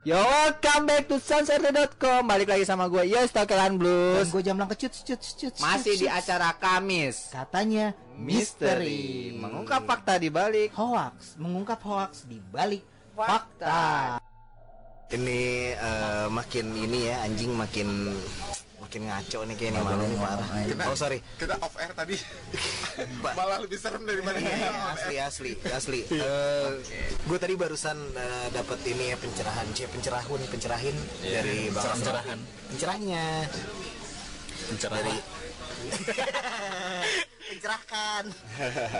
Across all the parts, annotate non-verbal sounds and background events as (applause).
Yo, welcome back to sunset.com Balik lagi sama gue, Yos Tokelan Dan Blues. Gue jam lang kecut, cut, cut, Masih cut, di cut. acara Kamis. Katanya Misteri. Mengungkap fakta di balik. Hoax, mengungkap hoax di balik fakta. Ini eh, makin ini ya anjing makin makin ngaco nih kayaknya malu nih parah. Oh sorry. kita off air tadi (laughs) malah lebih serem daripada kita on asli air. asli asli. gue tadi barusan eh, dapat ini ya pencerahan, cie pencerahun pencerahin dari bang pencerahan. Pencerahnya dari (laughs) pencerahkan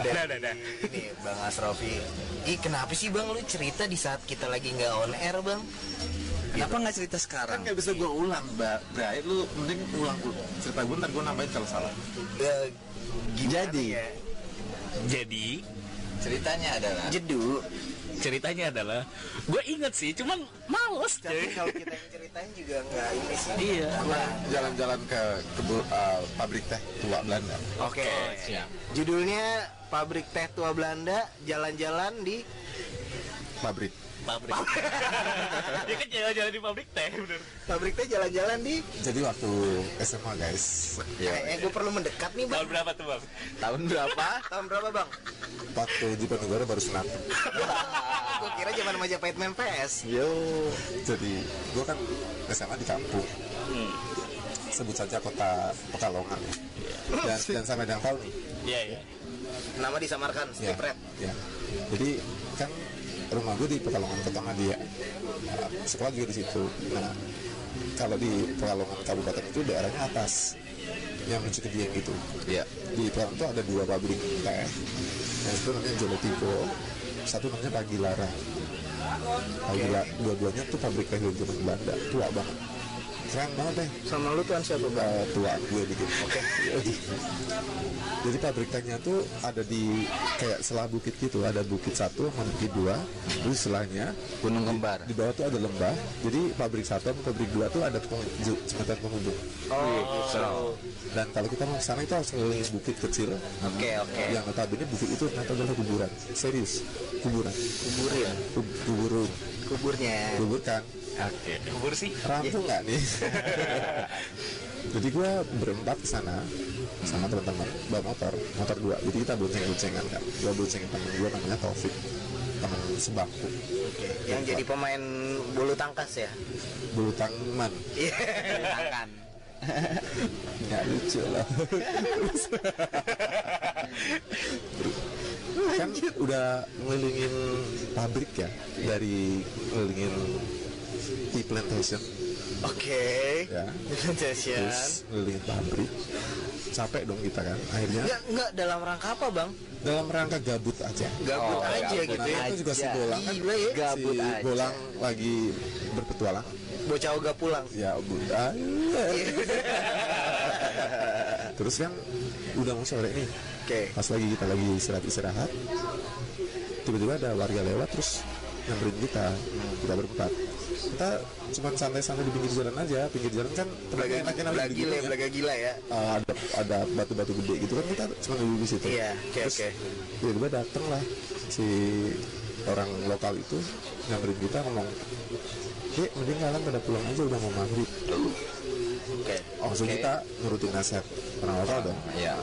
dari ini bang Asrofi. Ih kenapa sih bang lu cerita di saat kita lagi nggak on air bang? Kenapa nggak cerita kan sekarang? nggak bisa gue ulang mbak Bray lu mending ulang dulu cerita gue ntar gue nambahin kalau salah gimana Jadi. ya? Jadi ceritanya adalah jedu ceritanya adalah gue inget sih, cuman males tapi kalau kita yang ceritain juga nggak ini sih Iya. Jalan-jalan ke kebu- eh, pabrik teh tua Belanda oke siap. judulnya pabrik teh tua Belanda jalan-jalan di pabrik Pabrik. Dia (laughs) kan jalan-jalan di pabrik teh, bener. pabrik teh jalan-jalan di? Jadi waktu SMA guys. Eh, gue perlu mendekat nih bang. Tahun berapa tuh bang? tahun berapa? (laughs) Tahun berapa bang? Waktu di Penegara baru sunat (laughs) gue kira zaman Majapahit main PS yo. Jadi gue kan SMA di kampung. Sebut saja kota Pekalongan. Ya. dan, dan sampai dengan tahu nih Iya iya. nama disamarkan ya, Stipret ya. jadi kan rumah gue di Pekalongan Kota dia. Sekolah juga di situ. Nah kalau di Pekalongan Kabupaten itu daerahnya atas. Yang menuju ke Dieng gitu. Iya. di Pekalongan itu ada dua pabrik teh. Yang itu namanya Jolotipo satu namanya Pagilara. Pagila dua-duanya tuh pabrik teh dari zaman Belanda. Tua banget keren banget deh sama lu tuan siapa bang Eh, tua gue dikit. Oke. Jadi pabrik tehnya tuh ada di kayak selah bukit gitu, ada bukit satu bukit dua, terus selahnya Gunung Kembar. di bawah tuh ada lembah. Jadi pabrik satu sama pabrik dua tuh ada jembatan penghubung. oh Dan kalau kita mau sana itu harus ngeliling bukit kecil. oke oke Yang notabene bukit itu ternyata adalah kuburan. Serius, kuburan. kuburin Kub- kuburun, kuburnya kubur kan. Oke. Kubur sih. rampung nggak nih? (laughs) Jadi gue berempat ke sana sama teman-teman bawa motor, motor dua. Jadi kita bonceng-boncengan kan. Gue boncengin temen gue namanya Taufik, teman sebangku, yang jadi pemain bulu tangkas ya bulu tangman. iya tangan (laughs) Nggak lucu lah. (laughs) kan udah ngelilingin pabrik ya dari ngelilingin tea plantation oke ya Plantation. terus ngelilingin pabrik capek dong kita kan akhirnya Enggak, enggak dalam rangka apa bang? dalam rangka gabut aja Gabut Oh, aja gabut gitu ya itu juga si. Bolang kan Gila ya. Gabut si aja. Bolang lagi berpetualang Bocah ogah pulang. ya bunda (laughs) terus kan udah mau sore nih Oke. pas lagi kita lagi istirahat istirahat tiba-tiba ada warga lewat terus nyamperin kita kita berempat kita cuma santai-santai di pinggir jalan aja pinggir jalan kan tempatnya enak-enak Belaga di gila, gunung ya, belaga gila ya. Uh, ada ada batu-batu gede gitu kan kita cuma duduk di situ Iya, oke, oke. tiba-tiba dateng lah si orang lokal itu nyamperin kita ngomong Dek, mending kalian pada pulang aja udah mau maghrib Oke. langsung Oke. kita nurutin nasihat orang lokal dong Iya.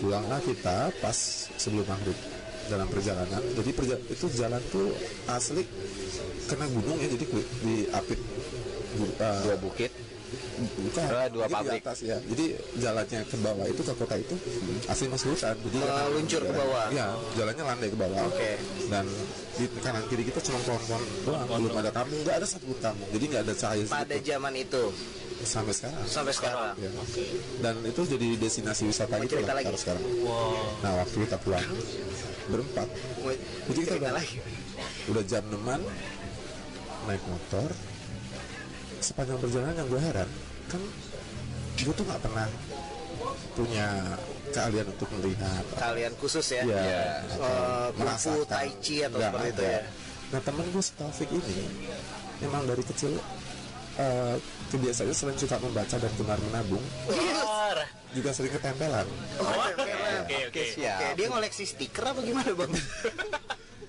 pulanglah kita pas sebelum maghrib dalam perjalanan jadi perja- itu jalan tuh asli kena gunung ya jadi di- diapit bu- uh, Dua bukit. bukan Oh, dua jadi di pabrik. atas ya jadi jalannya ke bawah itu ke kota itu asli masuk hutan jadi Hmm. Meluncur ke bawah. ya jalannya landai ke bawah Oke. dan di kanan kiri kita cuma pohon-pohon doang belum ada kampung nggak ada satu kampung jadi nggak ada cahaya Pada zaman itu sampai sekarang sampai sekarang. Ya. Dan itu jadi destinasi wisata gitu cerita lah lagi? sekarang. Nah waktu kita pulang berempat, kita udah, lagi. udah jam 6 naik motor. Sepanjang perjalanan yang gue heran kan gue tuh nggak pernah punya keahlian untuk melihat Kalian khusus ya. ya, kungfu, merasakan. tai chi atau seperti itu ya. Nah temen gue si Taufik ini emang dari kecil eh, kebiasaannya selain suka membaca dan gemar menabung. Juga sering ketempelan. Oh, tempelan. Oke, oke. Oke, dia ngoleksi stiker apa gimana bang? (laughs)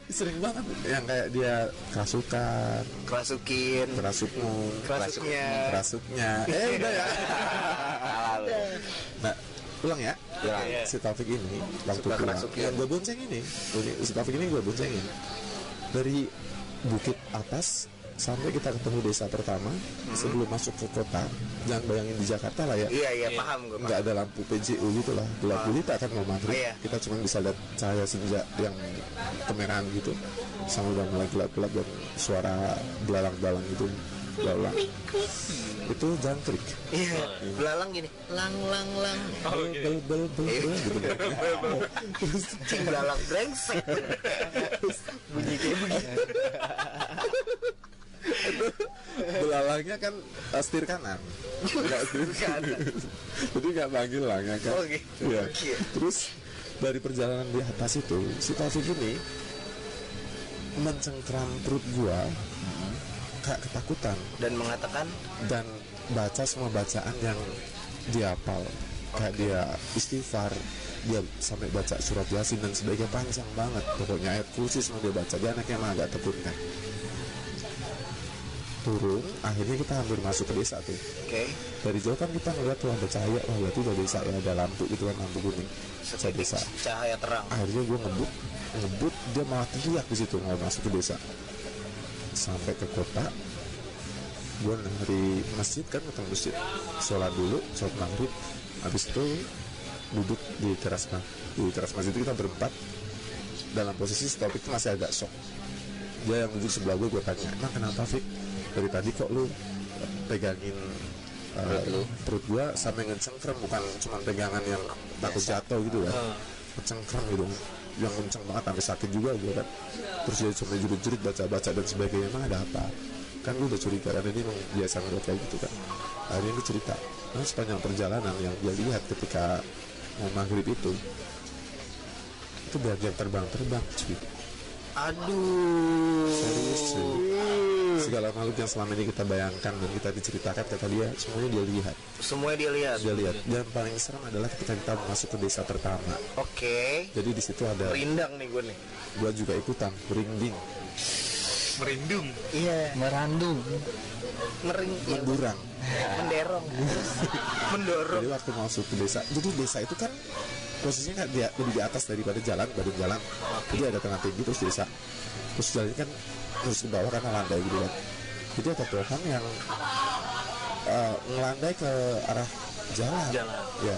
sering banget. Yang kayak dia kerasukan. Kerasukin. Kerasukmu. Kerasuknya. Kerasuknya. Eh udah ya. (laughs) Nah ulang ya. Si Taufik ini waktu Suka pulang. kerasukin. yang gue bonceng ini Ini- si Taufik ini gue boncengin. Dari bukit atas sampai kita ketemu desa pertama sebelum masuk ke kota jangan bayangin di Jakarta lah ya. Iya iya paham gue nggak ada lampu PJU gitu lah. Gelap gulita kan mau maghrib. Iya. kita cuma bisa lihat cahaya senja yang kemerahan gitu. Sama udah mulai gelap-gelap dan suara belalang-belalang gitu. Belalang. Itu jangkrik. Iya belalang gini. Lang lang lang. Bel bel bel bel gitu. Terus cing belalang brengsek. (laughs) Bunyi kayak begini belalangnya kan uh, setir kanan. Nggak setir kanan. jadi nggak panggil lah ya kan? Oke. Iya. Oke. terus dari perjalanan di atas itu si Taufik ini mencengkram perut gua kayak ketakutan. Dan mengatakan? Dan baca semua bacaan yang dia hafal. Kayak dia istighfar dia sampai baca surat yasin dan sebagainya panjang banget. Pokoknya ayat kursi semua dia baca. Dia anaknya emang agak tekun kan turun akhirnya kita hampir masuk ke desa tuh. Oke. Dari jauh kan kita ngeliat tuh ada cahaya. Wah berarti udah desa ya ada lampu gitu kan lampu kuning. Saya desa. cahaya terang. Akhirnya gue ngebut ngebut dia malah teriak di situ mau masuk ke desa. Sampai ke kota gue dari masjid kan ketemu masjid. Sholat dulu sholat maghrib. Habis itu duduk di teras di teras masjid itu kita berempat. Dalam posisi stop itu masih agak shock dia yang duduk sebelah gue gue tanya emang kenapa Fik dari tadi kok lu pegangin uh, perut gua sampai ngecengkrem bukan cuma pegangan yang takut jatuh gitu kan ngecengkrem gitu yang kenceng banget sampai sakit juga gue kan. Terus dia cuma jerit-jerit baca-baca dan sebagainya emang ada apa? Kan gue udah curiga karena ini emang biasa ngeliat kayak gitu kan. Akhirnya dia cerita. Nah, sepanjang perjalanan yang dia lihat ketika mau maghrib itu itu bagian terbang-terbang cuy aduh. Serius cuy. Segala makhluk yang selama ini kita bayangkan dan kita diceritakan kata dia semuanya dia lihat. Semuanya dia lihat. Dia lihat. Dan paling serem adalah ketika kita masuk ke desa pertama. Oke. Jadi di situ ada rindang nih gue nih. gua juga ikutan merinding. Merindung? Iya. Merandung. mering iya, mendurang menderong. (laughs) Mendorong. Jadi waktu masuk ke desa jadi desa itu kan posisinya kan dia lebih di atas daripada jalan badan jalan. Jadi ada tengah tinggi terus desa. Terus jalannya kan terus ke bawah karena landai gitu kan. Jadi ada pohon yang eh, ngelandai ke arah jalan. Jalan. ya.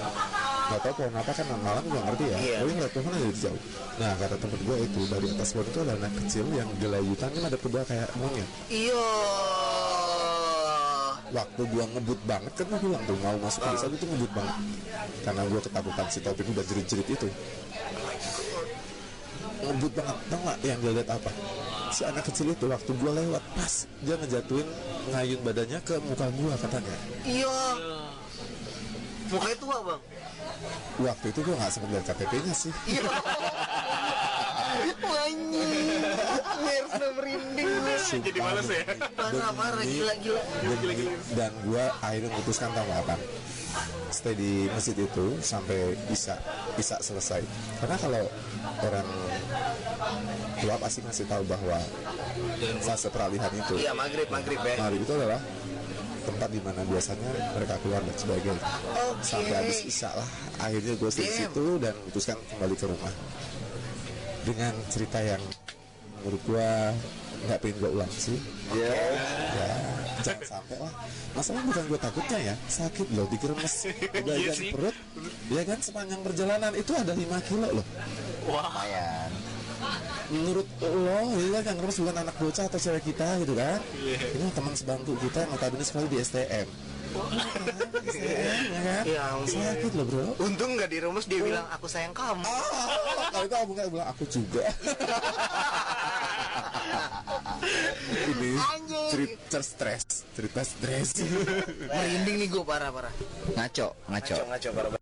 Nggak tahu pohon apa kan malam nggak ngerti ya. Iya. gue ngeliat pohon dari jauh. Nah kata tempat gue itu dari atas pohon itu ada anak kecil yang gelayutan kan ada pedal kayak monyet. Iya waktu gua ngebut banget kan gua bilang tuh mau masuk ke desa tuh ngebut banget. Karena gua ketakutan si Taufik udah jerit-jerit itu. Ngebut banget tau gak yang dia lihat apa? Si anak kecil itu waktu gua lewat pas dia ngejatuhin ngayun badannya ke muka gua katanya. Iya. Mukanya tua bang. Waktu itu gua nggak sempet lihat KTP-nya sih. Iya Anjing. Ngersna merinding jadi males ya. Parah parah gila gila. dan gua akhirnya memutuskan tau apa stay di masjid itu sampai bisa bisa selesai. Karena kalau orang tua pasti ngasih tahu bahwa fase peralihan itu Iya maghrib maghrib ya. maghrib itu adalah tempat di mana biasanya mereka keluar dan sebagainya. Oke. sampai habis isya lah. Akhirnya gue stay di situ dan memutuskan kembali ke rumah dengan cerita yang menurut gue nggak pengen gue ulang sih. Iya. Ya jangan sampai lah. Masalah bukan gue takutnya ya sakit loh dikremes. (laughs) Bagian perut. Ya kan sepanjang perjalanan itu ada 5 kilo loh. Lumayan menurut lo ya kan ngeremes bukan anak bocah atau cewek kita gitu kan? Ini teman sebangku kita yang notabene sekali di STM STM ya kan? Ya sakit loh bro. Untung gak dirumus dia bilang aku sayang kamu. Ah, kalau itu aku nggak bilang aku juga. (laughs) Ini cerita stres cerita stres. Merinding nih gue parah parah. Ngaco, ngaco. Ngaco ngaco parah